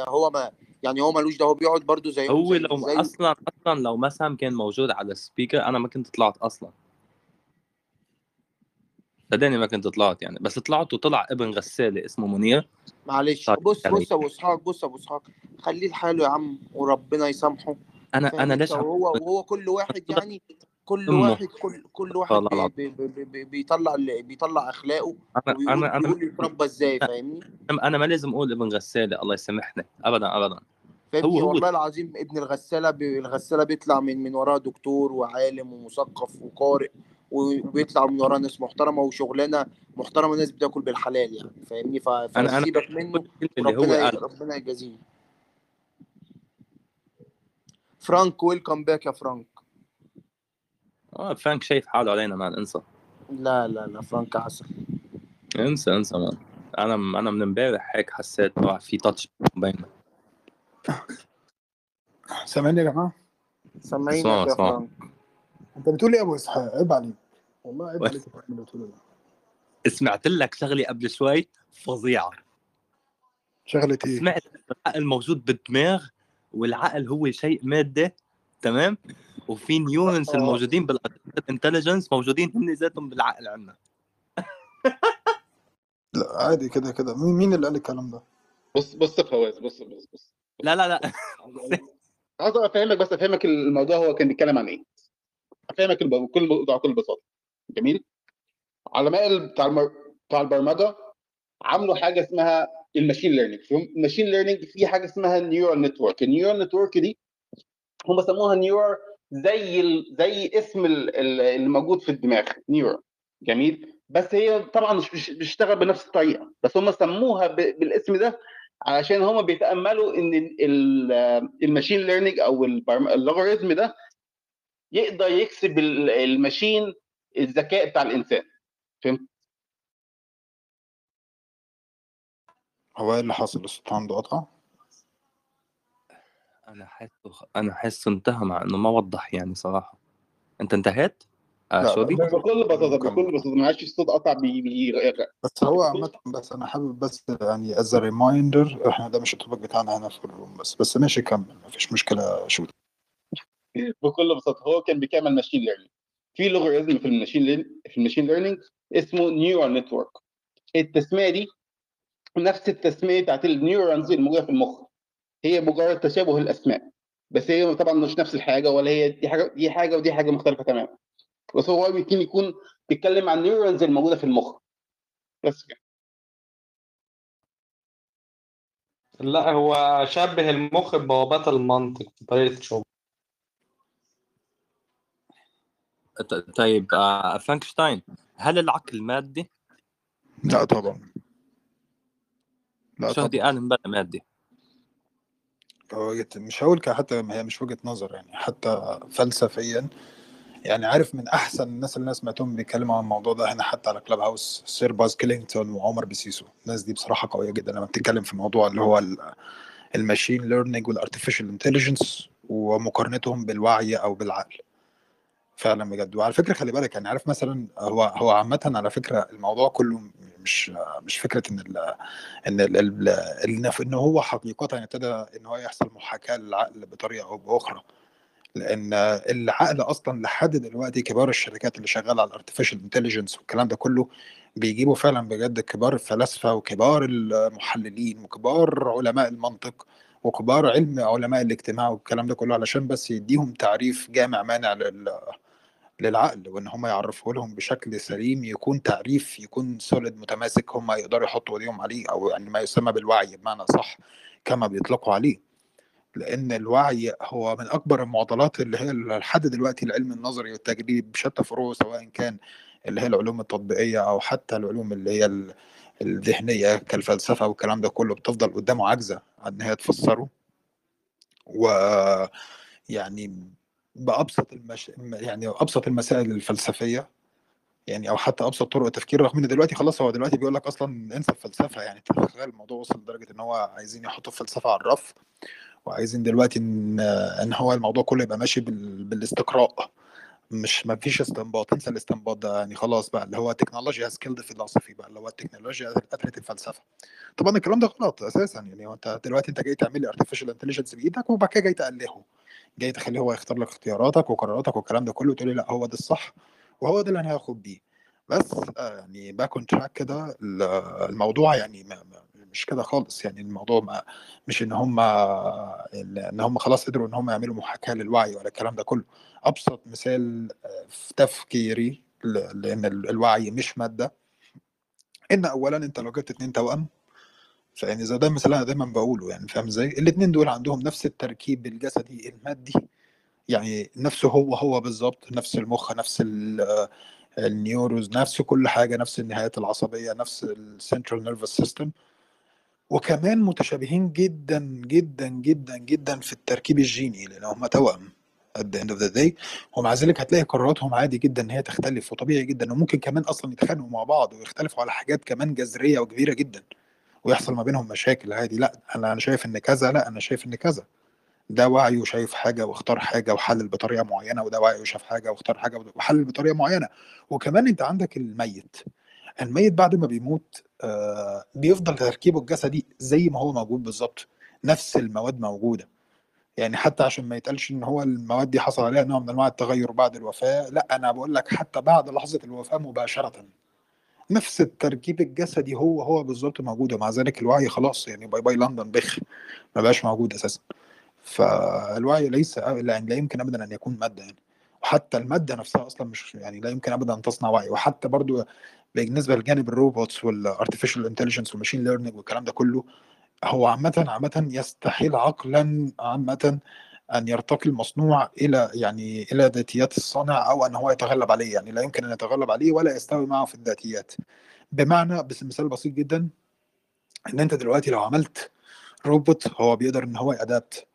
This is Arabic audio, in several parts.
هو ما يعني هو ملوش ده هو بيقعد برضو زي هو زي, لو زي أصلا أصلا لو سام كان موجود على ال speaker أنا ما كنت طلعت أصلا. صدقني ما كنت طلعت يعني بس طلعت وطلع ابن غسالة اسمه منير. معلش طيب، بص بص أبو إسحاق بص أبو إسحاق خليه لحاله يا عم وربنا يسامحه. أنا أنا ليش وهو وهو كل واحد يعني كل أمه. واحد كل كل واحد لا، لا. بي بي بي بي بيطلع بيطلع أخلاقه أنا أنا أنا بيقول يتربى إزاي فاهمني؟ أنا ما لازم أقول ابن غسالة الله يسامحني ابدا ابدا. فاهمني؟ هو- هو- والله العظيم ابن الغسالة بي الغسالة بيطلع من من وراه دكتور وعالم ومثقف وقارئ وبيطلع من وراه ناس محترمة وشغلانة محترمة ناس بتاكل بالحلال يعني فاهمني؟ فسيبك منه اللي هو ربنا يجازيه. فرانك welcome back يا فرانك. آه فرانك شايف حاله علينا man انسى. لا لا لا فرانك عسل. انسى انسى man أنا أنا من امبارح هيك حسيت إنه في touch بيننا. سامعني يا جماعة؟ اسمعوا، يا. فرانك. انت بتقول إيه يا أبو إسحاق؟ عيب عليك. والله عيب عليك اللي بتقوله ده سمعت لك شغلة قبل شوي؟ فظيعة. شغلة إيه؟ سمعت العقل موجود بالدماغ والعقل هو شيء مادة تمام؟ وفي neurons آه. الموجودين بال intelligence موجودين هم ذاتهم بالعقل عندنا. لا عادي كده كده. مين مين اللي قال الكلام ده؟ بص بص يا فواز بص بص بص. لا لا لا. عاوز أفهمك بس أفهمك الموضوع هو كان بيتكلم عن إيه. أفهمك بكل بكل بساطة. جميل؟ علماء بتاع المر... بتاع البرمجة عملوا حاجة اسمها ال machine learning ال machine learning في حاجة اسمها ال neural network ال neural network دي هم سموها neur زي ال... زي اسم ال- ال- اللي موجود في الدماغ neur جميل. بس هي طبعا مش بتشتغل بنفس الطريقة. بس هم سموها ب... بالاسم ده علشان هم بيتأملوا إن ال- ال- ال machine learning أو اللوغاريتم ده يقدر يكسب ال- ال machine الذكاء بتاع الإنسان. فهمت؟ هو إيه اللي حصل الصوت عنده قطع أنا حاسه أنا حاسه انتهى مع إنه ما وضح يعني صراحة أنت انتهيت؟ آه؟ لا. بكل بساطة. بكل بساطة معلش الصوت قطع بي بي بس هو عامة بس أنا حابب بس يعني as reminder إحنا ده مش ال topic بتاعنا هنا في ال room بس بس ماشي كمل مفيش مشكلة شو بكل بساطة هو كان بيكمل machine learning في لوغاريتم في ال machine learning في ال machine learning اسمه neural network التسمية دي نفس التسمية بتاعت ال neurons الموجودة في المخ هي مجرد تشابه الاسماء بس هي طبعا مش نفس الحاجة ولا هي دي حاجة دي حاجة ودي حاجة مختلفة تماما. بس هو ممكن يكون بيتكلم عن ال neurons الموجودة في المخ. بس كده. لا هو شبه المخ ببوابات المنطق في طريقة شغله. ط- طيب آه فرانكشتاين هل العقل مادي؟ لا طبعا. لا شهدي طبعا. قال امبارح مادي. هو مش هقول حتى هي مش وجهة نظر يعني حتى فلسفيا. يعني عارف من أحسن الناس اللي أنا سمعتهم بيتكلموا عن الموضوع ده هنا حتى على Clubhouse سير باز كيلينغتون وعمر بسيسو الناس دي بصراحة قوية جدا لما بتتكلم في الموضوع اللي هو ال machine learning وال artificial intelligence ومقارنتهم بالوعي أو بالعقل. فعلا بجد. وعلى فكرة خلي بالك يعني عارف مثلا هو هو عامه على فكرة الموضوع كله مش مش فكرة إن ال إن ال ال إن إن هو حقيقة ابتدى إن هو يحصل محاكاة للعقل بطريقة أو بأخرى. لأن العقل أصلا لحد دلوقتي كبار الشركات اللي شغالة على ال artificial intelligence والكلام ده كله بيجيبوا فعلا بجد كبار الفلاسفة وكبار المحللين وكبار علماء المنطق وكبار علم علماء الاجتماع والكلام ده كله علشان بس يديهم تعريف جامع مانع لل للعقل وإن هم يعرفوا لهم بشكل سليم يكون تعريف يكون سوليد متماسك هم يقدروا يحطوا إيديهم عليه أو يعني ما يسمى بالوعي بمعنى صح كما بيطلقوا عليه. لأن الوعي هو من أكبر المعضلات اللي هي لحد دلوقتي العلم النظري والتجريبي بشتى فروعه سواء كان اللي هي العلوم التطبيقية أو حتى العلوم اللي هي ال- الذهنية كالفلسفة والكلام ده كله بتفضل قدامه عاجزة عن إن هي تفسره. و يعني بأبسط المش... يعني أبسط المسائل الفلسفية يعني أو حتى أبسط طرق التفكير رغم إن دلوقتي خلاص هو دلوقتي بيقول لك أصلا انسى الفلسفة يعني تخيل الموضوع وصل لدرجة إن هو عايزين يحطوا الفلسفة على الرف وعايزين دلوقتي ان إن هو الموضوع كله يبقى ماشي بال... بالاستقراء. مش ما فيش استنباط انسى الاستنباط ده يعني خلاص بقى اللي هو تكنولوجيا هاز كيلد فيلوسفي بقى اللي هو التكنولوجيا قتلت الفلسفة. طبعا الكلام ده غلط أساسا يعني أنت دلوقتي أنت جاي تعمل لي artificial intelligence بإيدك وبعد كده جاي تألهه. جاي تخليه هو يختار لك اختياراتك وقراراتك والكلام ده كله تقول لي لأ هو ده الصح وهو ده اللي أنا هاخد بيه. بس آه، يعني back on track كده ال- الموضوع يعني ما- مش كده خالص. يعني الموضوع ما مش إن هم إن هم خلاص قدروا إن هم يعملوا محاكاة للوعي ولا الكلام ده كله. أبسط مثال آه، في تفكيري لأن ال- الوعي مش مادة إن اولا أنت لو جبت اتنين توأم فيعني زي ده اللي أنا دايما بقوله يعني فاهم إزاي؟ الاتنين دول عندهم نفس التركيب الجسدي المادي يعني نفسه هو هو بالظبط نفس المخ نفس آه، ال neurons نفس كل حاجة نفس النهايات العصبية نفس ال central nervous system وكمان متشابهين جدا جدا جدا جدا في التركيب الجيني لأن هم توأم at the end of the day. ومع ذلك هتلاقي قراراتهم عادي جدا إن هي تختلف وطبيعي جدا وممكن كمان أصلا يتخانقوا مع بعض ويختلفوا على حاجات كمان جذرية وكبيرة جدا ويحصل ما بينهم مشاكل عادي. لأ أنا أنا شايف إن كذا لأ أنا شايف إن كذا. ده وعي وشايف حاجة واختار حاجة وحلل بطريقة معينة وده وعي وشاف حاجة واختار حاجة وحلل بطريقة معينة. وكمان أنت عندك الميت. الميت بعد ما بيموت آه بيفضل تركيبه الجسدي زي ما هو موجود بالظبط. نفس المواد موجودة. يعني حتى عشان ما يتقالش إن هو المواد دي حصل عليها نوع من أنواع التغير بعد الوفاة لأ أنا بقول لك حتى بعد لحظة الوفاة مباشرة. نفس التركيب الجسدي هو هو بالظبط موجود ومع ذلك الوعي خلاص يعني bye bye لندن بخ ما بقاش موجود أساسا. فالوعي ليس يعني لا يمكن ابدا أن يكون مادة يعني. وحتى المادة نفسها أصلا مش يعني لا يمكن ابدا أن تصنع وعي. وحتى برضو بالنسبة لجانب ال robots وال artificial intelligence وال machine learning والكلام ده كله هو عامه عامه يستحيل عقلا عامه أن يرتقي المصنوع إلى يعني إلى ذاتيات الصانع أو أن هو يتغلب عليه. يعني لا يمكن أن يتغلب عليه ولا يستوي معه في الذاتيات. بمعنى بس مثال بسيط جدا إن أنت دلوقتي لو عملت روبوت هو بيقدر إن هو يأدابت.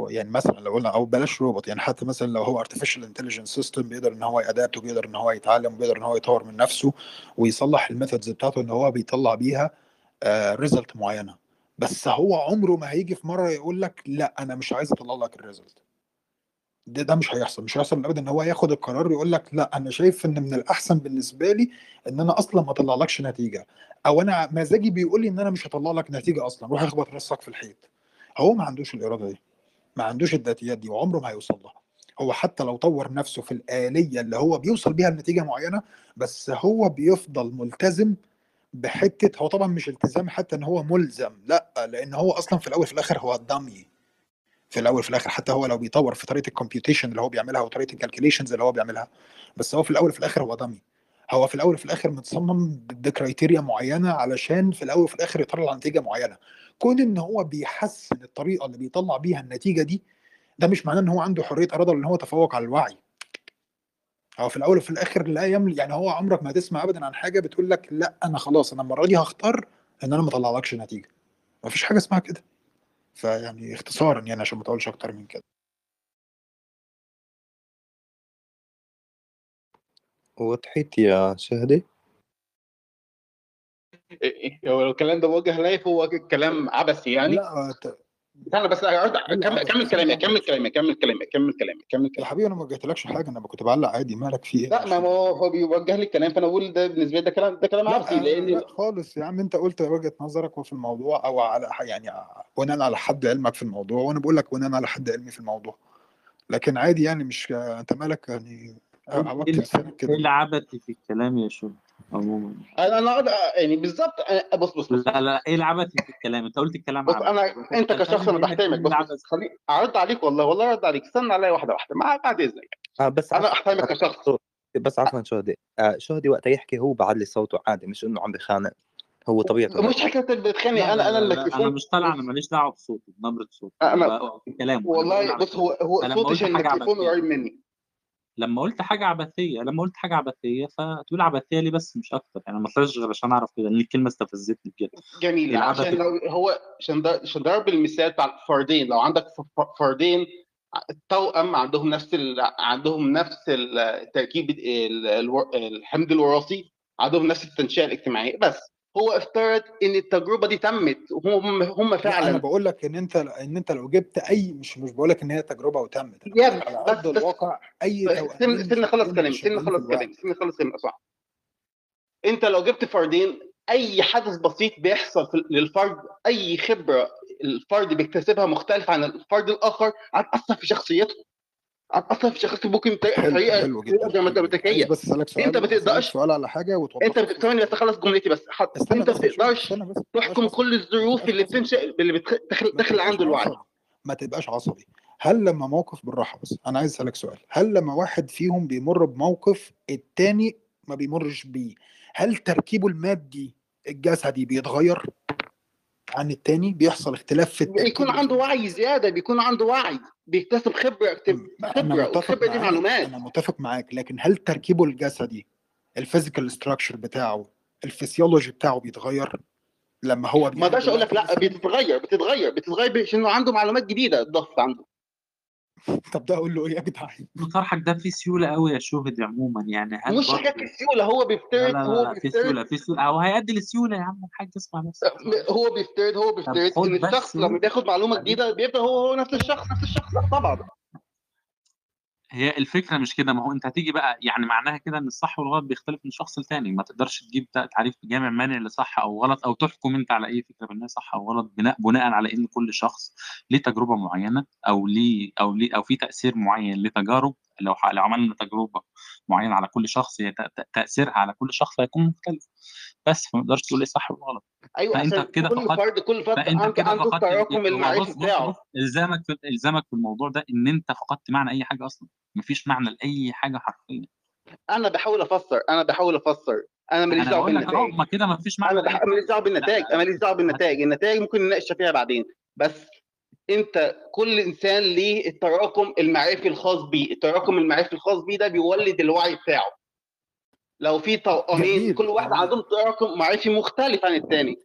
هو يعني مثلا لو قلنا أو بلاش روبوت يعني حتى مثلا لو هو artificial intelligence system بيقدر إن هو يأدابت وبيقدر إن هو يتعلم وبيقدر إن هو يطور من نفسه ويصلح ال methods بتاعته إن هو بيطلع بيها result معينة. بس هو عمره ما هيجي في مرة يقول لك لا أنا مش عايز أطلع لك ال result. ده ده مش هيحصل مش هيحصل ابدا إن هو ياخد القرار يقول لك لا أنا شايف إن من الأحسن بالنسبة لي إن أنا أصلا ما أطلعلكش نتيجة. أو أنا مزاجي بيقول لي إن أنا مش هطلع لك نتيجة أصلا روح اخبط راسك في الحيط. هو ما عندوش الإرادة دي ما عندوش الذاتيات دي وعمره ما هيوصل لها. هو حتى لو طور نفسه في الآلية اللي هو بيوصل بيها لنتيجة معينة بس هو بيفضل ملتزم بحتة هو طبعا مش التزام حتى إن هو ملزم لأ لأن هو أصلا في الأول في الآخر هو dummy. في الأول في الآخر حتى هو لو بيطور في طريقة ال computation اللي هو بيعملها وطريقه ال calculations اللي هو بيعملها بس هو في الأول في الآخر هو dummy. هو في الأول في الآخر متصمم ب criteria معينة علشان في الأول في الآخر يطلع نتيجة معينة. كون إن هو بيحسن الطريقة اللي بيطلع بيها النتيجة دي ده مش معناه إن هو عنده حرية إرادة ولا إن هو تفوق على الوعي. هو في الأول وفي الآخر لا يمل يعني هو عمرك ما تسمع ابدا عن حاجة بتقول لك لا أنا خلاص أنا المرة دي هختار إن أنا ما أطلعلكش نتيجة. ما فيش حاجة اسمها كده. فيعني اختصارا يعني عشان ما أطولش أكتر من كده. وضحت يا شهدي؟ إيه- هو الكلام ده موجه ليا فهو كلام عبثي يعني؟ لا استنى بس كمل عبث. كمل كلامي كمل كلامي كمل كلامي كمل كلامي كمل يا كلامي. حبيبي أنا ما وجهتلكش حاجة أنا كنت بعلق عادي مالك في إيه؟ لا ما هو هو بيوجه لي الكلام فأنا بقول ده بالنسبة لي ده كلام ده كلام عبثي لا لأن لا خالص يا عم أنت قلت وجهة نظرك وفي الموضوع أو على ح- يعني بناء على حد علمك في الموضوع وأنا بقول لك بناء على حد علمي في الموضوع. لكن عادي يعني مش أنت مالك يعني عوجت لسانك كده. إيه اللي عبثي في الكلام يا شو؟ عموما. أنا أنا يعني بالظبط بص بص بص. لا لا إيه اللي عبثي في الكلام؟ أنت قلت الكلام بص أنا أنت كشخص أنا بحترمك. بص بص خلي ارد عليك والله والله ارد عليك. استنى عليا واحدة واحدة. مع بعد اذنك آه بس أنا أحترمك كشخص. بس عفوا شهدي. آه شهدي وقت يحكي هو بعد لي صوته عادي مش إنه عم بخانق. هو طبيعته مش حكاية بتخانق. أنا أنا لا أنا مش طالع أنا ماليش دعوة بصوتي بنبره صوتي أنا- أنا كلامه. والله بص هو هو صوتي عشان عبثية. قريب مني. لما قلت حاجة عبثية لما قلت حاجة عبثية فتقول عبثية ليه بس مش أكتر؟ يعني ما طلعش غير عشان أعرف كده ان الكلمة استفزتني كده جميل. عشان لو هو عشان ده عشان ضرب المثال بتاع الفردين. لو عندك فردين توأم عندهم نفس ال... عندهم نفس التركيب الحمض الوراثي عندهم نفس التنشئة الاجتماعية. بس هو افترض إن التجربة دي تمت وهم هم لا أنا فعلا. بقول لك إن أنت إن أنت لو جبت أي مش مش بقول لك إن هي تجربة وتمت يا على بس أرض الواقع أي سن خلص فردين كلامي مش سن شغالين في خلص الوعي كلامي سن خلص كلامي صح أنت لو جبت فردين أي حدث بسيط بيحصل للفرد أي خبرة الفرد بيكتسبها مختلف عن الفرد الآخر هتأثر في شخصيته. هتاثر في شخصيته ممكن بطريقه دراماتيكيه بس أسألك أنت سؤال ما أسألك تقدرش سؤال على حاجة وتوضح أنت ثواني بس أخلص جملتي بس. حط. أنت ما بتقدرش ما تبقاش تحكم كل ما الظروف اللي بتنشئ اللي بتدخل ما داخل عند تبقاش الوعي. ما تبقاش عصبي. هل لما موقف بالراحة بس أنا عايز أسألك سؤال. هل لما واحد فيهم بيمر بموقف التاني ما بيمرش بيه هل تركيبه المادي الجسدي بيتغير عن التاني؟ بيحصل اختلاف في التركيب. بيكون عنده وعي زيادة بيكون عنده وعي. بيكتسب خبرة خبرة والخبرة دي معلومات. أنا متفق معاك لكن هل تركيبه الجسدي ال physical structure بتاعه الفسيولوجي بتاعه بيتغير لما هو ما أقدرش أقول لك لا بتتغير بتتغير بتتغير عشان عنده معلومات جديدة اتضافت عنده. طب ده أقول له إيه يا جدعان؟ طرحك ده فيه سيولة قوي يا شهد عموما يعني هل مش حكايه السيولة هو بيفترض لا لا هو لا في بيفترض سيولة في سيولة. أو هيؤدي للسيوله يا عم الحاج اسمع بس. بس هو بيفترض هو بيفترض إن الشخص لما بياخد معلومة جديدة بيبقى هو هو نفس الشخص نفس الشخص طبعا. هي الفكرة مش كده ما هو أنت هتيجي بقى يعني معناها كده إن الصح والغلط بيختلف من شخص لتاني ما تقدرش تجيب تعريف جامع مانع لصح أو غلط أو تحكم أنت على اي فكرة بانها صح أو غلط بناء بناء على إن كل شخص ليه تجربة معينة أو ليه أو ليه أو في تأثير معين لتجارب لو لو عملنا تجربة معينة على كل شخص تأثيرها على كل شخص هيكون مختلف. بس فما تقدرش تقول إيه صح ولا غلط أيوه فأنت كده كل فرد كل فرد فأنت كده عنده فقدت التراكم هو المعرفي بتاعه. إلزامك في إلزامك في الموضوع ده إن أنت فقدت معنى أي حاجة أصلا. مفيش معنى لأي حاجة حرفيا. أنا بحاول أفسر أنا بحاول أفسر. أنا ماليش دعوة بالنتائج ما كده مفيش معنى أنا. ماليش دعوة بالنتائج أنا ماليش دعوة بالنتائج النتائج ممكن نناقش فيها بعدين. بس انت كل انسان ليه التراكم المعرفي الخاص بيه. التراكم المعرفي الخاص بيه ده بيولد الوعي بتاعه. لو في جميل. كل واحد عندهم تراكم معرفي مختلف عن التاني.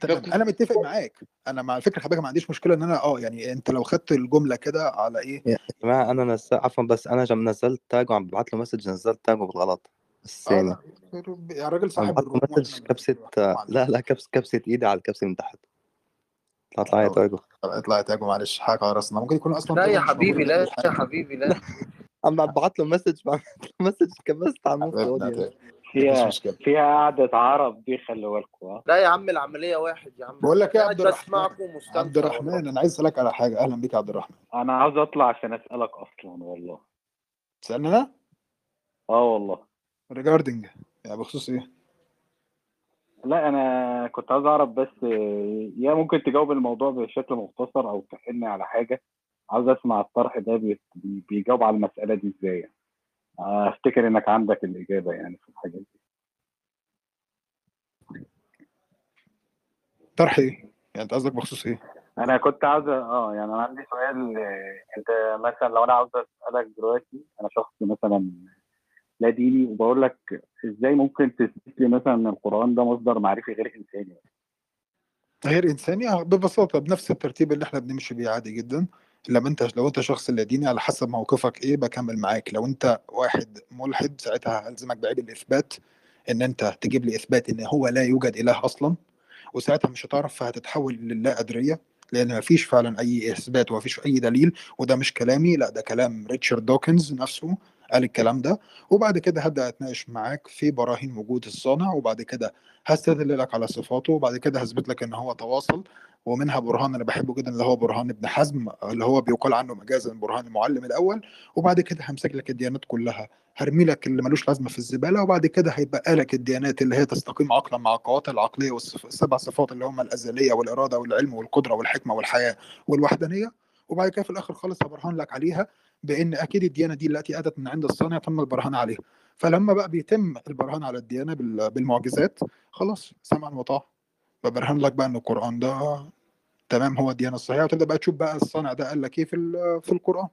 تمام. أنا متفق معاك. أنا مع فكره حضرتك ما عنديش مشكلة إن أنا آه يعني أنت لو خدت الجملة كده على إيه؟ يا جماعة أنا نزل عفوا بس أنا جم نزلت تاجو عم ببعت له message نزلت تاجه بالغلط آه الثاني لا يا راجل صاحب message معلش لا لا كبس كبسة إيدي على الكبسة من تحت. طلعت معي آه تاجه اطلع يا تاجو معلش حاجة على راسنا. ممكن يكون أصلا لا تاجو يا حبيبي لا يا حبيبي لا. عم ببعت له message بعمل له message كبست على تاجو مفيش فيها مشكلة. فيها قعدة عرب دي خلي بالكوا. ها لا يا عم العملية واحد يا عم. بقول لك إيه يا عبد الرحمن؟ عبد الرحمن أنا عايز أسألك على حاجة. أهلا بيك يا عبد الرحمن. أنا عاوز أطلع عشان أسألك أصلا والله. تسألني أنا؟ آه والله. regarding يعني بخصوص إيه؟ لا أنا كنت عاوز أعرف بس يا ممكن تجاوب الموضوع بشكل مختصر أو تحلني على حاجة؟ عاوز أسمع الطرح ده بي- بي- بيجاوب على المسألة دي إزاي يعني. أفتكر إنك عندك الإجابة يعني في الحاجة دي. طرح إيه؟ يعني أنت قصدك بخصوص إيه؟ أنا كنت عاوز آه يعني أنا عندي سؤال أنت مثلا لو أنا عاوز أسألك دلوقتي أنا شخص مثلا لا ديني وبقول لك إزاي ممكن تثبت لي مثلا إن القرآن ده مصدر معرفي غير إنساني؟ غير إنساني؟ آه، ببساطة بنفس الترتيب اللي إحنا بنمشي بيه عادي جدا. لما أنت لو أنت شخص لا ديني على حسب موقفك إيه بكمل معاك. لو أنت واحد ملحد ساعتها هلزمك بعيد الإثبات إن أنت تجيب لي إثبات إن هو لا يوجد إله أصلا. وساعتها مش هتعرف فهتتحول للا ادريه لأن مفيش فعلا أي إثبات ومفيش أي دليل. وده مش كلامي لا ده كلام ريتشارد دوكنز نفسه. قال الكلام ده وبعد كده هبدأ أتناقش معاك في براهين وجود الصانع وبعد كده هستدل لك على صفاته وبعد كده هثبت لك إن هو تواصل ومنها برهان أنا بحبه جدا اللي هو برهان ابن حزم اللي هو بيقال عنه مجازا برهان المعلم الأول وبعد كده همسك لك الديانات كلها هرمي لك اللي ملوش لازمة في الزبالة وبعد كده هيبقى لك الديانات اللي هي تستقيم عقلا مع القوات العقلية والسبع صفات اللي هم الأزلية والإرادة والعلم والقدرة والحكمة والحياة والوحدانية وبعد كده في الآخر خالص هبرهن لك عليها بإن أكيد الديانة دي التي أتت من عند الصانع تم البرهان عليها. فلما بقى بيتم البرهان على الديانة بال- بالمعجزات خلاص سمعا وطاعة. ببرهن لك بقى إن القرآن ده تمام هو الديانة الصحيحة. وتبدأ بقى تشوف بقى الصانع ده قال لك إيه في في القرآن.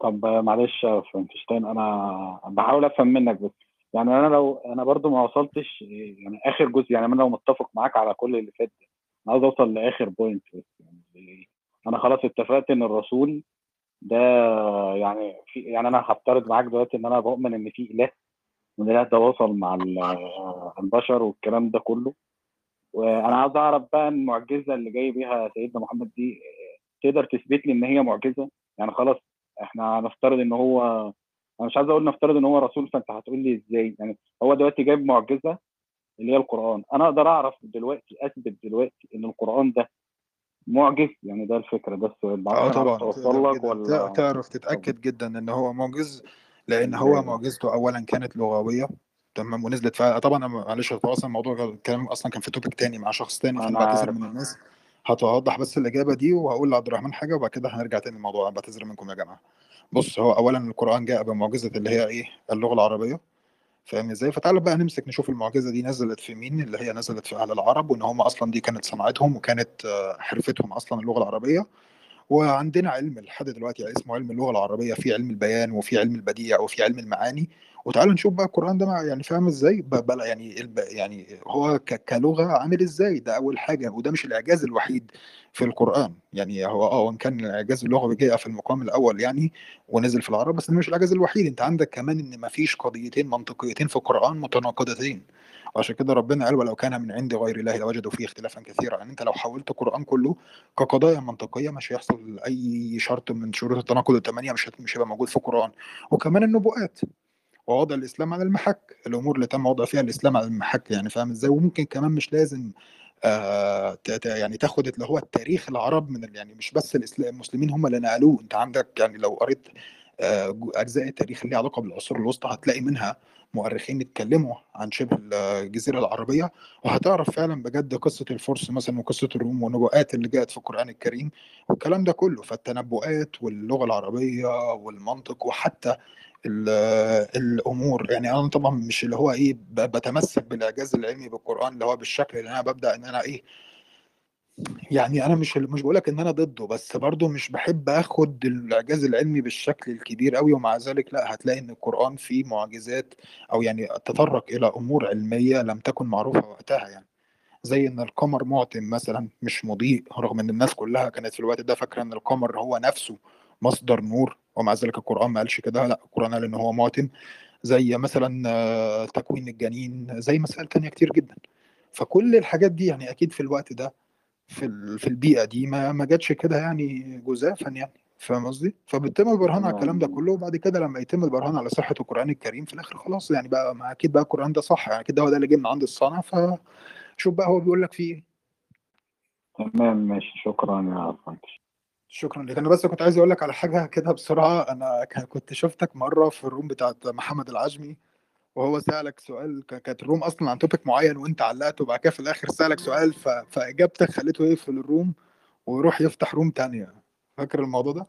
طب معلش يا فرانكشتاين أنا بحاول أفهم منك بس. يعني أنا لو أنا برضو ما وصلتش يعني آخر جزء يعني أنا لو متفق معاك على كل اللي فات ده أنا عاوز أوصل لآخر بوينت بس. يعني أنا خلاص اتفقت إن الرسول ده يعني في يعني أنا هفترض معاك دلوقتي إن أنا بؤمن إن في إله وإن لها تواصل مع ال- البشر والكلام ده كله. وأنا عاوز أعرف بقى المعجزة اللي جاي بيها سيدنا محمد دي آه، تقدر تثبت لي إن هي معجزة؟ يعني خلاص إحنا هنفترض إن هو أنا مش عايز أقول نفترض إن هو رسول فأنت هتقول لي إزاي؟ يعني هو دلوقتي جايب معجزة اللي هي القرآن. أنا أقدر أعرف دلوقتي أثبت دلوقتي إن القرآن ده معجز؟ يعني ده الفكرة ده السؤال. آه طبعا. تقدر لك ولا تع- تعرف تتأكد جدا إن هو معجز لأن هو معجزته اولا كانت لغوية تمام ونزلت فيها طبعا معلش هو أصلا الموضوع الكلام أصلا كان في توبيك تاني مع شخص تاني فأنا أنا بعتذر من الناس. هتوضح بس الإجابة دي وهقول لعبد الرحمن حاجة وبعد كده هنرجع تاني للموضوع بعتذر منكم يا جماعة. بص هو اولا القرآن جاء بمعجزة اللي هي إيه؟ اللغة العربية. فاهم إزاي؟ فتعالى بقى نمسك نشوف المعجزة دي نزلت في مين اللي هي نزلت في أهل العرب وإن هم أصلا دي كانت صناعتهم وكانت آه، حرفتهم أصلا اللغة العربية. وعندنا علم لحد دلوقتي اسمه علم اللغة العربية في علم البيان وفي علم البديع وفي علم المعاني. وتعال نشوف بقى القرآن ده يعني فاهم إزاي؟ ب- بل يعني يعني هو كلغة عامل إزاي؟ ده أول حاجة وده مش الإعجاز الوحيد في القرآن. يعني هو آه وان كان الإعجاز اللغوي جاء في المقام الأول يعني ونزل في العرب بس ده مش الإعجاز الوحيد. أنت عندك كمان إن مفيش قضيتين منطقيتين في القرآن متناقضتين. وعشان كده ربنا قال ولو كان من عند غير الله لوجدوا فيه اختلافا كثيرا يعني أنت لو حولت القرآن كله كقضايا منطقية مش هيحصل أي شرط من شروط التناقض الثمانيه مش مش هيبقى موجود في القرآن. وكمان النبوءات. ووضع الإسلام على المحك الأمور اللي تم وضع فيها الإسلام على المحك يعني فاهم إزاي؟ وممكن كمان مش لازم آه يعني تاخد اللي هو التاريخ العرب من يعني مش بس المسلمين هم اللي نقلوه. أنت عندك يعني لو قريت آه، أجزاء التاريخ اللي علاقة بالعصور الوسطى هتلاقي منها مؤرخين اتكلموا عن شبه الجزيرة العربية وهتعرف فعلا بجد قصة الفرس مثلا وقصة الروم والنبوءات اللي جاءت في القرآن الكريم والكلام ده كله. فالتنبؤات واللغة العربية والمنطق وحتى الأمور. يعني أنا طبعا مش اللي هو إيه بتمسك بالإعجاز العلمي بالقرآن اللي هو بالشكل اللي أنا ببدأ إن أنا إيه يعني أنا مش مش بقولك إن أنا ضده بس برضو مش بحب آخد الإعجاز العلمي بالشكل الكبير قوي ومع ذلك لأ هتلاقي إن القرآن فيه معجزات أو يعني تطرق إلى أمور علمية لم تكن معروفة وقتها يعني. زي إن القمر معتم مثلا مش مضيء رغم إن الناس كلها كانت في الوقت ده فاكرة إن القمر هو نفسه. مصدر نور ومع ذلك القرآن ما قالش كده لا القرآن قال إن هو معتم زي مثلا آه، تكوين الجنين زي مسائل تانية كتير جدا. فكل الحاجات دي يعني أكيد في الوقت ده في في البيئة دي ما ما جاتش كده يعني جزافا يعني فاهم قصدي؟ فبيتم البرهان على الكلام ده تمام كله وبعد كده لما يتم البرهان على صحة القرآن الكريم في الآخر خلاص يعني بقى ما أكيد بقى القرآن ده صح يعني أكيد هو ده اللي جه من عند الصانع فشوف بقى هو بيقول لك فيه إيه. تمام ماشي شكرا يا فرانك شكرا لك أنا بس كنت عايز أقول لك على حاجة كده بسرعة. أنا كنت شفتك مرة في ال room بتاعت محمد العجمي وهو سألك سؤال كانت ال room أصلا عن topic معين وأنت علقته وبعد كده في الآخر سألك سؤال ف... فإجابتك خليته يقفل ال room ويروح يفتح room تانية. فاكر الموضوع ده؟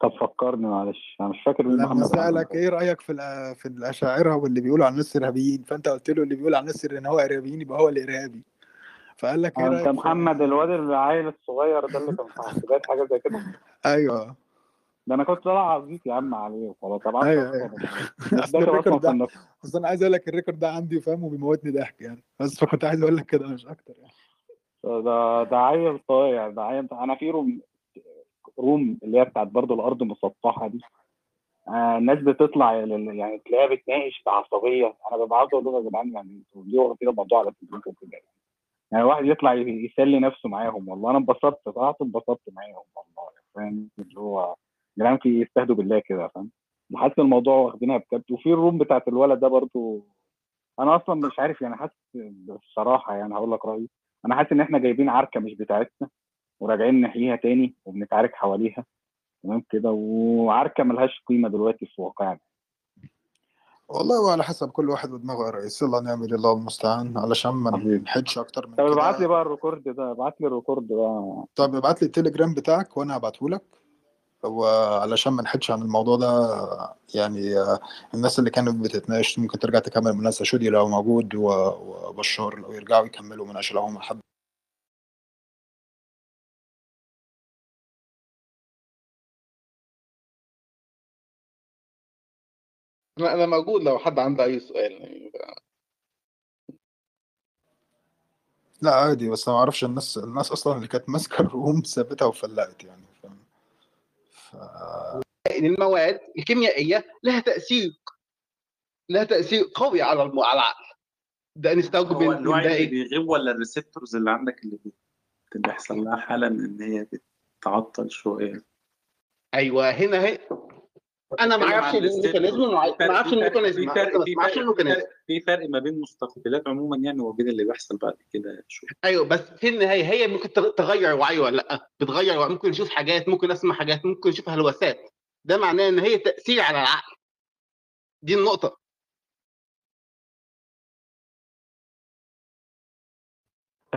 طب فكرني معلش. أنا مش فاكر لما سألك إيه رأيك في في الأشاعرة واللي بيقولوا عن الناس إرهابيين فأنت قلت له اللي بيقول عن الناس إن هو إرهابيين يبقى هو الإرهابي. فقال لك إيه انت رأيك في محمد الواد العيل الصغير ده اللي كان في حاسبات حاجة زي كده. أيوه. ده أنا كنت طالع عزيز يا عم عليه وخلاص. ابعت أيوه أيوه. أصل أنا عايز أقول لك ال record ده عندي فاهم وبيموتني ضحك يعني. بس فكنت عايز أقول لك كده مش أكتر يعني. ده ده عيل صايع ده عيل أنا في room room اللي هي بتاعت برضه الأرض مسطحه دي. آه الناس بتطلع يعني تلاقيها بتناقش بعصبيه أنا ببقى عاوز أقول لهم يا جدعان يعني أنتوا ليه واخدين الموضوع على كده يعني يعني واحد يطلع يسلي نفسه معاهم والله أنا انبسطت طلعت انبسطت معاهم والله فاهم؟ اللي هو جدعان في يستهدوا بالله كده فاهم؟ وحاسس الموضوع واخدينها بجد. وفي ال room بتاعت الولد ده برضه أنا أصلا مش عارف يعني حاسس بصراحة يعني هقول لك رأيي. أنا حاسس إن إحنا جايبين عركة مش بتاعتنا وراجعين نحييها تاني وبنتعارك حواليها تمام كده؟ وعركة ملهاش قيمة دلوقتي في واقعنا. والله وعلى حسب كل واحد ودماغه يا ريس الله نعمل الله المستعان علشان ما نحدش أكتر من طب ابعت لي بقى ال record ده ابعت لي ال record ده طب ابعت لي التليجرام بتاعك وأنا هبعته لك. وعلشان ما نحدش عن الموضوع ده يعني الناس اللي كانت بتتناقش ممكن ترجع تكمل المناقشه شودي لو موجود وبشار لو يرجعوا يكملوا مناقشة لو هم حد أنا أنا موجود لو حد عنده أي سؤال. يعني لا عادي بس أنا ما أعرفش الناس الناس أصلا اللي كانت ماسكة الروم سابتها وفلقت يعني فاهم؟ ف... المواد الكيميائية لها تأثير لها تأثير قوي على الم... على العقل ده نستوجب هو من ده اللي بيغيب ولا ال receptors اللي عندك اللي بيحصل لها حاله إن هي بتتعطل شوية؟ أيوه هنا هي أنا ما أعرفش ال mechanism ما أعرفش في فرق ال mechanism. في فرق في ما أعرفش فرق في ال mechanism فرق في فرق ما بين مستقبلات عموما يعني وبين اللي بيحصل بعد كده شو. أيوه بس في النهاية هي ممكن تغ- تغير وعي ولا لأ؟ بتغير وعي ممكن نشوف حاجات ممكن نسمع حاجات ممكن نشوف هلوسات. ده معناه إن هي تأثير على العقل. دي النقطة.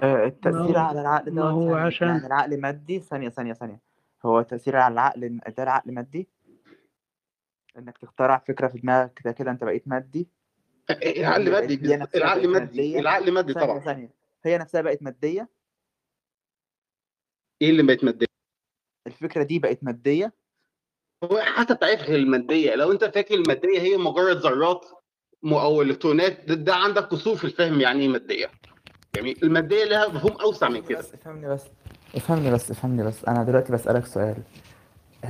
آه، التأثير على العقل دوت هو يعني عشان يعني العقل مادي ثانية ثانية ثانية. هو التأثير على العقل ده العقل مادي؟ إنك تخترع فكرة في دماغك كده كده أنت بقيت مادي. العقل هي بقت مادي العقل مادي العقل مادي طبعا. ثانية. هي نفسها بقت مادية؟ إيه اللي بقت مادية؟ الفكرة دي بقت مادية؟ هو حسب تعريفك للماديه لو أنت فاكر المادية هي مجرد ذرات أو إلكترونات ده, ده عندك قصور في الفهم يعني إيه مادية. يعني المادية لها مفهوم أوسع من كده. بس افهمني بس افهمني بس افهمني بس. أنا دلوقتي بسألك سؤال.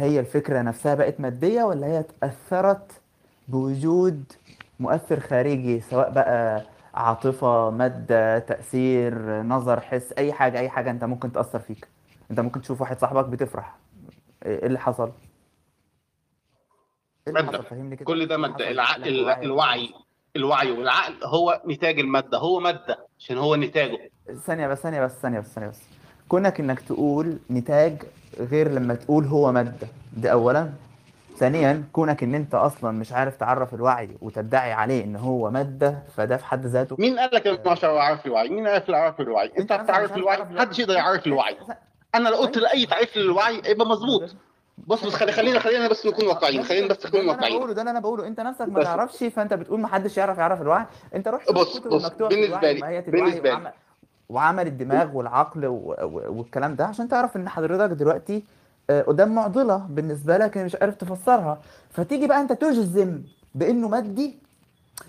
هي الفكرة نفسها بقت مادية ولا هي اتأثرت بوجود مؤثر خارجي سواء بقى عاطفة مادة تأثير نظر حس أي حاجة أي حاجة أنت ممكن تأثر فيك. أنت ممكن تشوف واحد صاحبك بتفرح. إيه اللي حصل؟ إيه اللي مادة. حصل؟ فهمني كده. كل إيه ده إيه اللي الوعي حصل؟ الوعي والعقل هو نتاج المادة. هو مادة عشان هو نتاجه. ثانية بس ثانية بس ثانية بس ثانية بس. كونك إنك تقول نتاج غير لما تقول هو مادة. ده أولا. ثانيا كونك إن أنت أصلا مش عارف تعرف الوعي وتدعي عليه إن هو مادة فده في حد ذاته مين قال لك آه، مش عارف الوعي؟ مين عارف يعرف الوعي؟ أنت بتعرف عارف الوعي؟ محدش يقدر يعرف الوعي. أنا لو قلت لأي تعريف للوعي يبقى مظبوط. بص بس خلي خلينا خلينا بس نكون واقعيين. خلينا ده بس ده نكون واقعيين. بقوله ده اللي أنا بقوله. أنت نفسك ما تعرفش فأنت بتقول ما حدش يعرف يعرف الوعي. أنت روح شوف بص بص بالنسبة لي بالنسبة لي. وعمل الدماغ والعقل. والكلام ده عشان تعرف ان حضرتك دلوقتي آه، قدام معضلة بالنسبة لك مش عارف تفسرها. فتيجي بقى انت تجزم بانه مادي.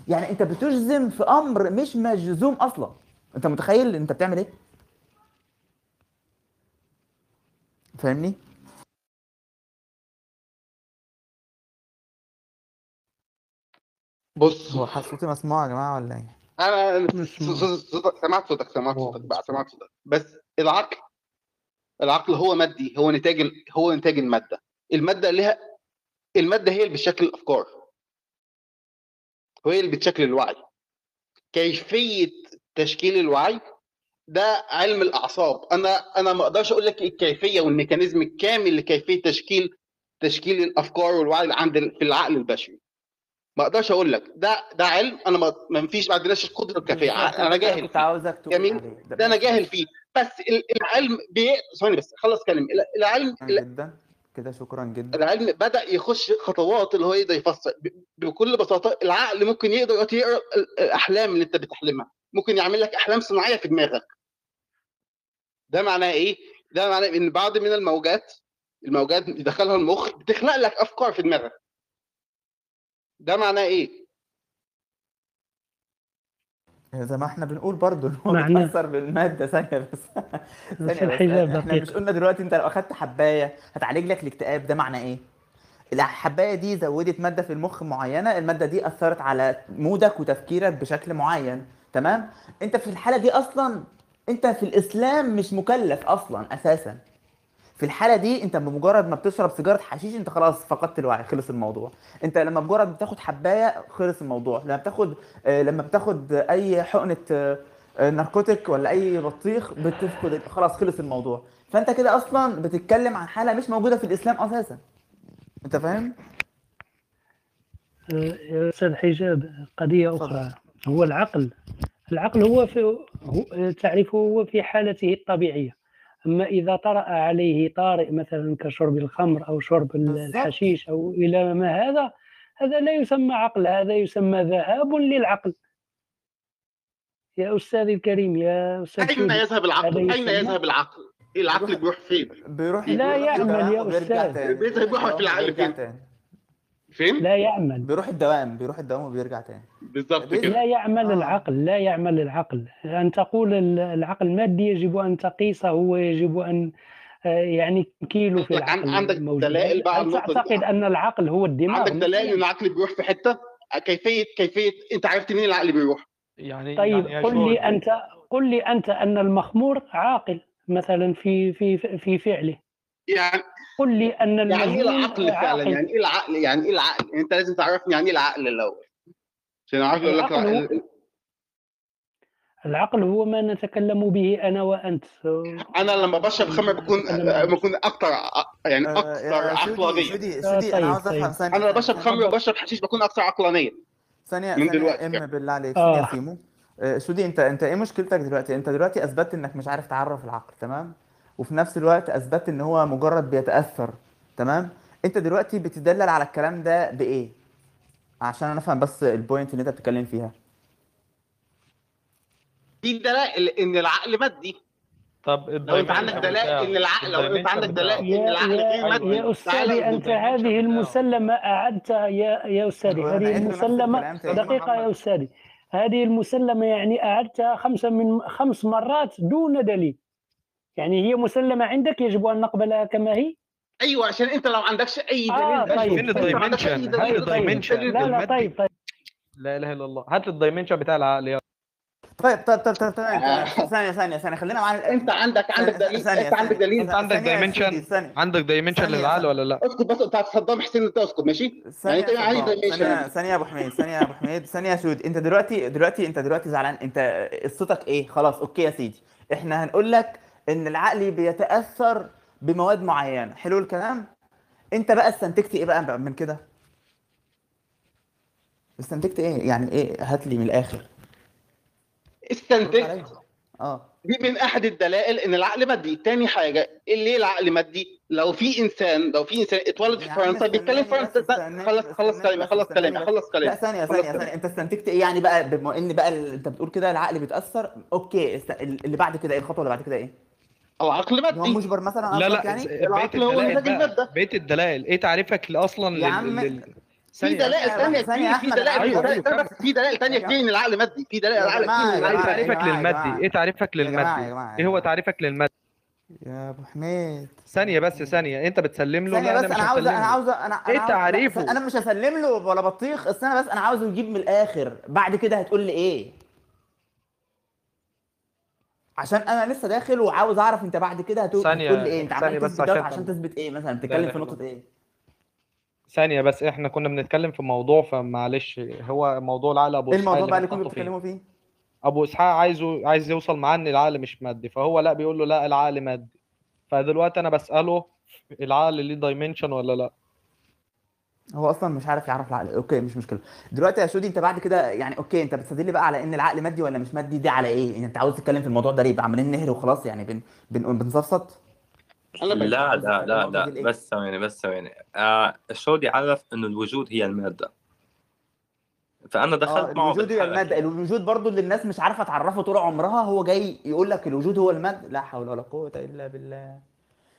يعني انت بتجزم في أمر مش مجزوم أصلا. انت متخيل انت بتعمل إيه؟ فاهمني؟ بص. هو صوتي مسموع يا جماعة ولا إيه؟ أنا سمعت صوتك سمعت صوتك بقى سمعت صوتك. بس العقل العقل هو مادي هو نتاج هو نتاج المادة. المادة لها المادة هي اللي بتشكل الأفكار. وهي اللي بتشكل الوعي. كيفية تشكيل الوعي ده علم الأعصاب. أنا أنا ما أقدرش أقول لك الكيفية والميكانيزم الكامل لكيفية تشكيل تشكيل الأفكار والوعي عند في العقل البشري. ما أقدرش أقول لك. ده ده علم. أنا ما ما فيش ما عندناش القدرة الكافية. أنا جاهل كنت فيه عاوزك تقول جميل؟ ده ده أنا جاهل فيه. بس ال- العلم بي... ثواني بس خلص كلام ال- العلم جدا. كده شكرا جدا. العلم بدأ يخش خطوات اللي هو يقدر يفسر. بكل بساطة العقل ممكن يقدر يقرأ ال- الأحلام اللي أنت بتحلمها. ممكن يعمل لك أحلام صناعية في دماغك. ده معناه إيه؟ ده معناه إن بعض من الموجات الموجات يدخلها المخ بتخلق لك أفكار في دماغك. ده معناه إيه؟ زي ما إحنا بنقول برضو إن هو معناه بيتأثر بالمادة. ثانية بس. بس ثانية بس. الحجاب إحنا مش دقيق قلنا دلوقتي انت لو أخدت حباية هتعالج لك الاكتئاب ده معناه إيه؟ الحباية دي زودت مادة في المخ معينة المادة دي أثرت على مودك وتفكيرك بشكل معين. تمام؟ انت في الحالة دي أصلا انت في الإسلام مش مكلف أصلا أساسا. في الحالة دي انت بمجرد ما بتشرب سيجارة حشيش انت خلاص فقدت الوعي خلص الموضوع. انت لما مجرد بتاخد حباية خلص الموضوع. لما بتاخد آه، لما بتاخد اي حقنة آه، ناركوتيك ولا اي بطيخ بتفقد خلاص خلص الموضوع. فانت كده أصلا بتتكلم عن حالة مش موجودة في الإسلام أساسا. انت فاهم؟ آه، يا أستاذ حجاب قضية اتفضل. أخرى هو العقل العقل هو في هو تعرفه هو في حالته الطبيعية. أما إذا طرأ عليه طارئ مثلا كشرب الخمر أو شرب الحشيش أو إلى ما هذا هذا لا يسمى عقل هذا يسمى ذهاب للعقل. يا أستاذي الكريم يا أستاذ أين يذهب العقل؟ أين يذهب العقل؟ العقل بيروح فين؟ بيروح لا يعمل يا تاني. بيذهب في العقل فين؟ فين؟ لا يعمل. بيروح الدوام بيروح الدوام وبيرجع تاني. بالظبط. كده. لا يعمل آه. العقل لا يعمل العقل. أن تقول ال- العقل مادي يجب أن تقيسه ويجب أن آه، يعني تمكيله في العقل عندك دلائل بقى هل النقطة دي؟ تعتقد أن العقل هو الدماغ؟ عندك دلائل إن مثلا العقل بيروح في حتة؟ كيفيه كيفية أنت عرفت منين العقل بيروح؟ يعني طيب يعني قل لي انت قل لي أنت أن المخمور عاقل مثلا في في في فعله. يعني قل لي أن يعني إيه العقل فعلا؟ يعني إيه العقل؟ يعني إيه العقل؟ أنت لازم تعرفني يعني إيه العقل الأول. عشان أعرف أقول لك العقل هو العقل- هو ما نتكلم به أنا وأنت. أنا لما بشرب خمر بكون بكون أكتر ع- يعني آه، أكثر عقلانيه آه، شودي أنا عاوز أفهم ثانية أنا لما ثانية بشرب ثانية خمر وبشرب حشيش بكون أكثر عقلانيه ثانية من ثانية دلوقتي إم كمان بالله عليك ثانية يا آه سيمو. آه، شودي انت أنت إيه مشكلتك دلوقتي؟ أنت دلوقتي أثبتت إنك مش عارف تعرف العقل تمام؟ وفي نفس الوقت اثبتت إن هو مجرد بيتأثر تمام؟ أنت دلوقتي بتدلل على الكلام ده بإيه؟ عشان أنا أفهم بس البوينت اللي أنت بتتكلم فيها. دي دلائل إن العقل مادي. طب لو أنت عندك دلائل إن العقل لو أنت عندك دلائل إن يا العقل يا غير يا مادي تعالى أستاذي أنت هذه المسلمة اعدتها يا يا أستاذي هذه المسلمة دقيقة يا أستاذي. هذه المسلمة يعني أعدتها خمسة من خمس مرات دون دليل. يعني هي مسلمة عندك يجب أن نقبلها كما هي؟ أيوه عشان أنت لو عندكش أي آه دليل طيب فين أنت ما عندكش أي ال dimension؟ طيب ال dimension. دليل لا لا طيب طيب. لا إله إلا الله. هات ال dimension بتاع العقل يلا طيب طيب طيب طيب آه. تمام ثانية ثانية ثانية. خلينا معانا أنت عندك عندك دليل. أنت عندك دليل. أنت عندك dimension؟ عندك dimension للعقل ولا لا؟ اسكت بس بتاعت صدام حسين أنت اسكت ماشي؟ يعني ثانية انت عايز dimension. ثانية ثانية يا أبو حميد ثانية يا أبو حميد ثانية يا سود. أنت دلوقتي دلوقتي أنت دلوقتي زعلان. أنت قصتك إيه؟ خلاص okay يا سيدي. إحنا هنقول لك إن العقل بيتأثر بمواد معينة. حلو الكلام؟ أنت بقى استنتجت إيه بقى من كده؟ استنتجت إيه؟ يعني إيه؟ هات لي من الآخر. استنتجت؟ آه. دي من أحد الدلائل إن العقل مادي. تاني حاجة ليه العقل مادي؟ لو في إنسان لو في إنسان اتولد في عم فرنسا بيتكلم فرنسا. خلص خلص كلامي خلص كلامي خلص لا كلامي خلص ثانية كلامي ثانية. أنت استنتجت إيه؟ يعني بقى بما إن بقى أنت بتقول كده العقل بيتأثر؟ أوكي. اللي بعد كده إيه؟ الخطوة اللي بعد كده إيه؟ العقل ان هو مادي مجبر مثلا لا لا يعني؟ العقل هو الدلائل مزاج بقى. المادة. بقيه الدلائل. إيه تعريفك أصلا يا لل... عم لل... في دلائل ثانية ثانية ثانية كتير يا في دلائل في دلائل في دلائل يا ثانية كتير ان العقل مادي في دلائل العقل كتير إيه تعريفك للمادي؟ إيه تعريفك للمادي؟ إيه هو تعريفك للمادي؟ يا أبو حميد. ثانية بس ثانية. أنت بتسلم له؟ ثانية بس أنا عاوز هسلم أنا له. عاوز أنا إيه تعريفه؟ أنا مش هسلم له ولا بطيخ استنى بس أنا عاوز يجيب من الآخر. بعد كده هتقول لي إيه؟ عشان أنا لسه داخل وعاوز أعرف أنت بعد كده هتقول, ثانية إيه؟ أنت عمال بس تثبت عشان عشان تثبت إيه مثلا؟ لا بتتكلم في الله إيه؟ ثانية بس إحنا كنا بنتكلم في موضوع فمعلش هو موضوع العقل أبو إيه اسحاق الموضوع اللي بقى اللي كنتوا بنحطه فيه بتتكلموا فيه؟ أبو إسحاق عايزه عايز يوصل معاه إن العقل مش مادي فهو لا بيقول له لا العقل مادي. فدلوقتي أنا بسأله العقل ليه dimension ولا لا؟ هو أصلا مش عارف يعرف العقل. okay مش مشكلة. دلوقتي يا شودي أنت بعد كده يعني okay أنت بتستدل بقى على إن العقل مادي ولا مش مادي؟ دي على إيه؟ يعني أنت عاوز تتكلم في الموضوع ده ليه؟ عمالين نهري وخلاص يعني بن بن بنسفسط. لا لا لا لا. لايه بس ثواني بس ثواني. آه الشودي عرف انه الوجود هي المادة. فأنا آه دخلت معه الوجود هي المادة. الوجود برضو اللي الناس مش عارفة تعرفه طول عمرها هو جاي يقول لك الوجود هو المادة. لا حول ولا قوة إلا بالله. آه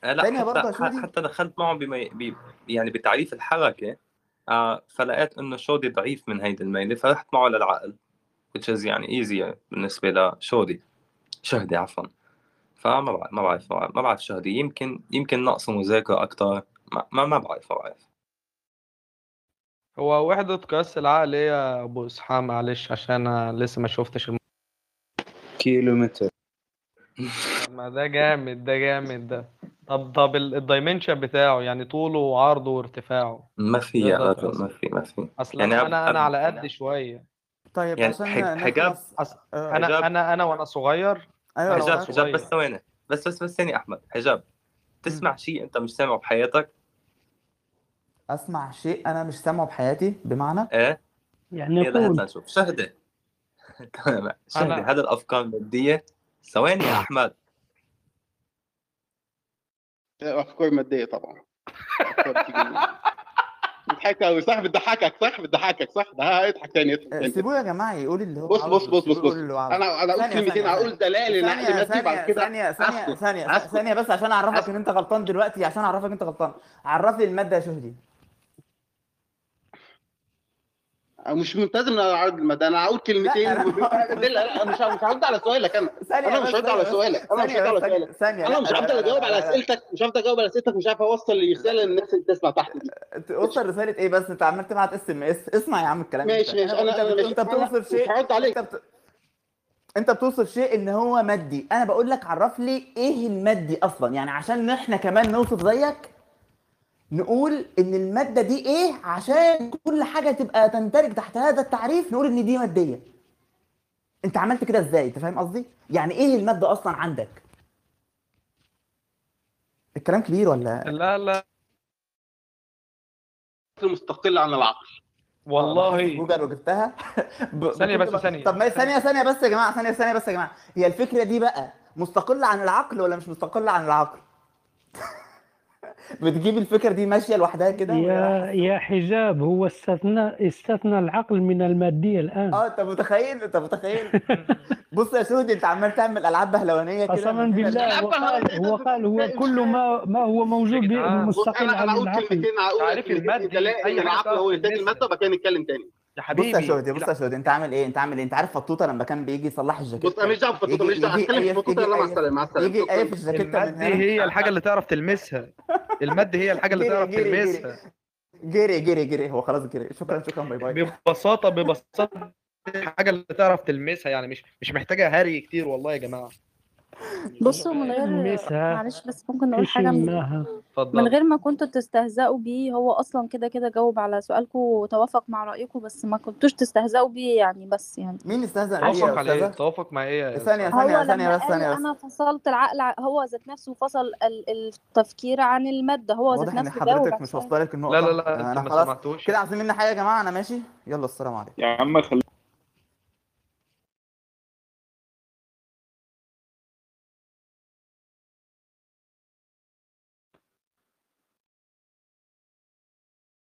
لا ثانية برضه حتى حتى دخلت معه بما ب... يعني بتعريف الحركة آه فلقيت إنه شودي ضعيف من هيدي الميلة فرحت معه للعقل which is يعني easier بالنسبة لشودي. شهدي عفوا. فما بعرف ما بعرف ما بعرف شهدي يمكن يمكن نقصه مذاكرة أكتر ما ما, ما بعرف ما بعرف. هو وحدة قياس العقل إيه يا أبو إسحاق؟ معلش عشان أنا لسه ما شفتش الم... كيلومتر. ما ده جامد ده جامد ده. طب طب ال- الدايمنشن بتاعه يعني طوله وعرضه وارتفاعه ما في يا تقدر تقيسه ما في ما في. أصل يعني أنا أب... أنا أنا. على قد شوية. طيب يعني عشان حج... حجاب نخلص أصل آه. أنا حجاب. أنا أنا وأنا صغير أيوه أنا لو حجاب. غير حجاب بس صغير. ثواني. بس بس بس ثانية أحمد. حجاب. مم. تسمع شيء أنت مش سامعه بحياتك؟ أسمع شيء أنا مش سامعه بحياتي؟ بمعنى؟ إيه؟ يعني يلا هات يقول لنشوف شهدة. تمام. شهدة. أنا هذه الأفكار المادية. ثواني يا أحمد. افكار مادية طبعا. بتضحك قوي صح بتضحكك صح بتضحكك صح. ده اضحك تاني. اضحك آه، تاني سيبوه يا جماعة يقول اللي هو بص بص بص بص بص. أنا أنا أقول كلمتين أقول دلائل ان مادي بعد كده ثانية ثانية ثانية ثانية بس عشان أعرفك إن أنت غلطان دلوقتي عشان أعرفك أنت غلطان. عرف لي المادة يا شهدي. مش ملتزم إن أنا المادة. أنا هقول كلمتين لا، لا مش مش هرد على سؤالك أنا. أنا مش هرد على سؤالك. أنا مش هرد على سؤالك. أنا مش هفضل اجاوب على أسئلتك مش هفضل اجاوب على أسئلتك مش عارف أوصل الرساله للناس اللي بتسمع تحت دي. توصل رسالة إيه بس؟ أنت عمال تبعت SMS. اسمع يا عم الكلام ماشي. ماشي. أنا أنا أنت, بتوصف مش شيء هرد عليك. أنت بتوصف شيء إن هو مادي. أنا بقول لك عرف لي إيه المادي أصلا. يعني عشان إحنا كمان نوصف زيك نقول إن المادة دي إيه؟ عشان كل حاجة تبقى تندرج تحت هذا التعريف نقول إن دي مادية أنت عملت كده إزاي؟ أنت فاهم قصدي؟ يعني إيه المادة أصلا عندك؟ الكلام كبير ولا؟ لا لا. مستقل عن العقل. والله. جوجل وجبتها ب- ثانية بكل بس، ثانية. طب ما ثانية ثانية بس يا جماعة ثانية ثانية بس يا جماعة. هي الفكرة دي بقى مستقلة عن العقل ولا مش مستقلة عن العقل؟ بتجيب الفكرة دي ماشية لوحدها كده يا يا حجاب هو استثنى استثنى العقل من المادية الآن. آه أنت متخيل؟ أنت متخيل؟ بص يا سودي أنت عمال تعمل ألعاب بهلوانية كده قسما بالله. هو قال هو قال هو كل ما ما هو موجود يا جدعان، بص مستقل أنا عن العقل. أي إن حاجة العقل هو تلمسها. المادة وبعد كده نتكلم تاني. يا بص حبيبي يا سودي بص يا سودي انت عامل إيه؟ انت عامل إيه؟ انت عارف فطوطة لما كان بيجي يصلح الجاكيت بص أنا مش دعوه بفطوطه ماليش دعوة هتكلم في فطوطه يلا مع السلامة مع السلامة. يجي. إيه من المادي هنا. هي الحاجة اللي تعرف تلمسها. المادي هي الحاجة اللي تعرف. تلمسها. جري جري جري. هو خلاص جري. شكرا شكرا. باي باي. ببساطة ببساطة الحاجة اللي تعرف تلمسها. يعني مش مش محتاجة هري كتير والله يا جماعة. بصوا من غير معلش بس ممكن نقول حاجة من من اتفضل. غير ما كنتوا تستهزئوا بيه هو أصلا كده كده جاوب على سؤالكم وتوافق مع رأيكم بس ما كنتوش تستهزئوا بيه يعني بس يعني. مين استهزأ؟ بيه توافق يا عليه أستاذة؟ توافق مع إيه يا ثانية؟ ثانية هو ثانية لما بس ثانية. بس أنا فصلت العقل ع- هو ذات نفسه فصل ال- التفكير عن المادة هو ذات واضح نفسه جاوب حضرتك على مش السؤال واصلة لك لا لا لا أنا أنت ما خلاص سمعتوش. كده عايزين مني حاجة يا جماعة أنا ماشي؟ يلا السلام عليكم. يا عم خلينا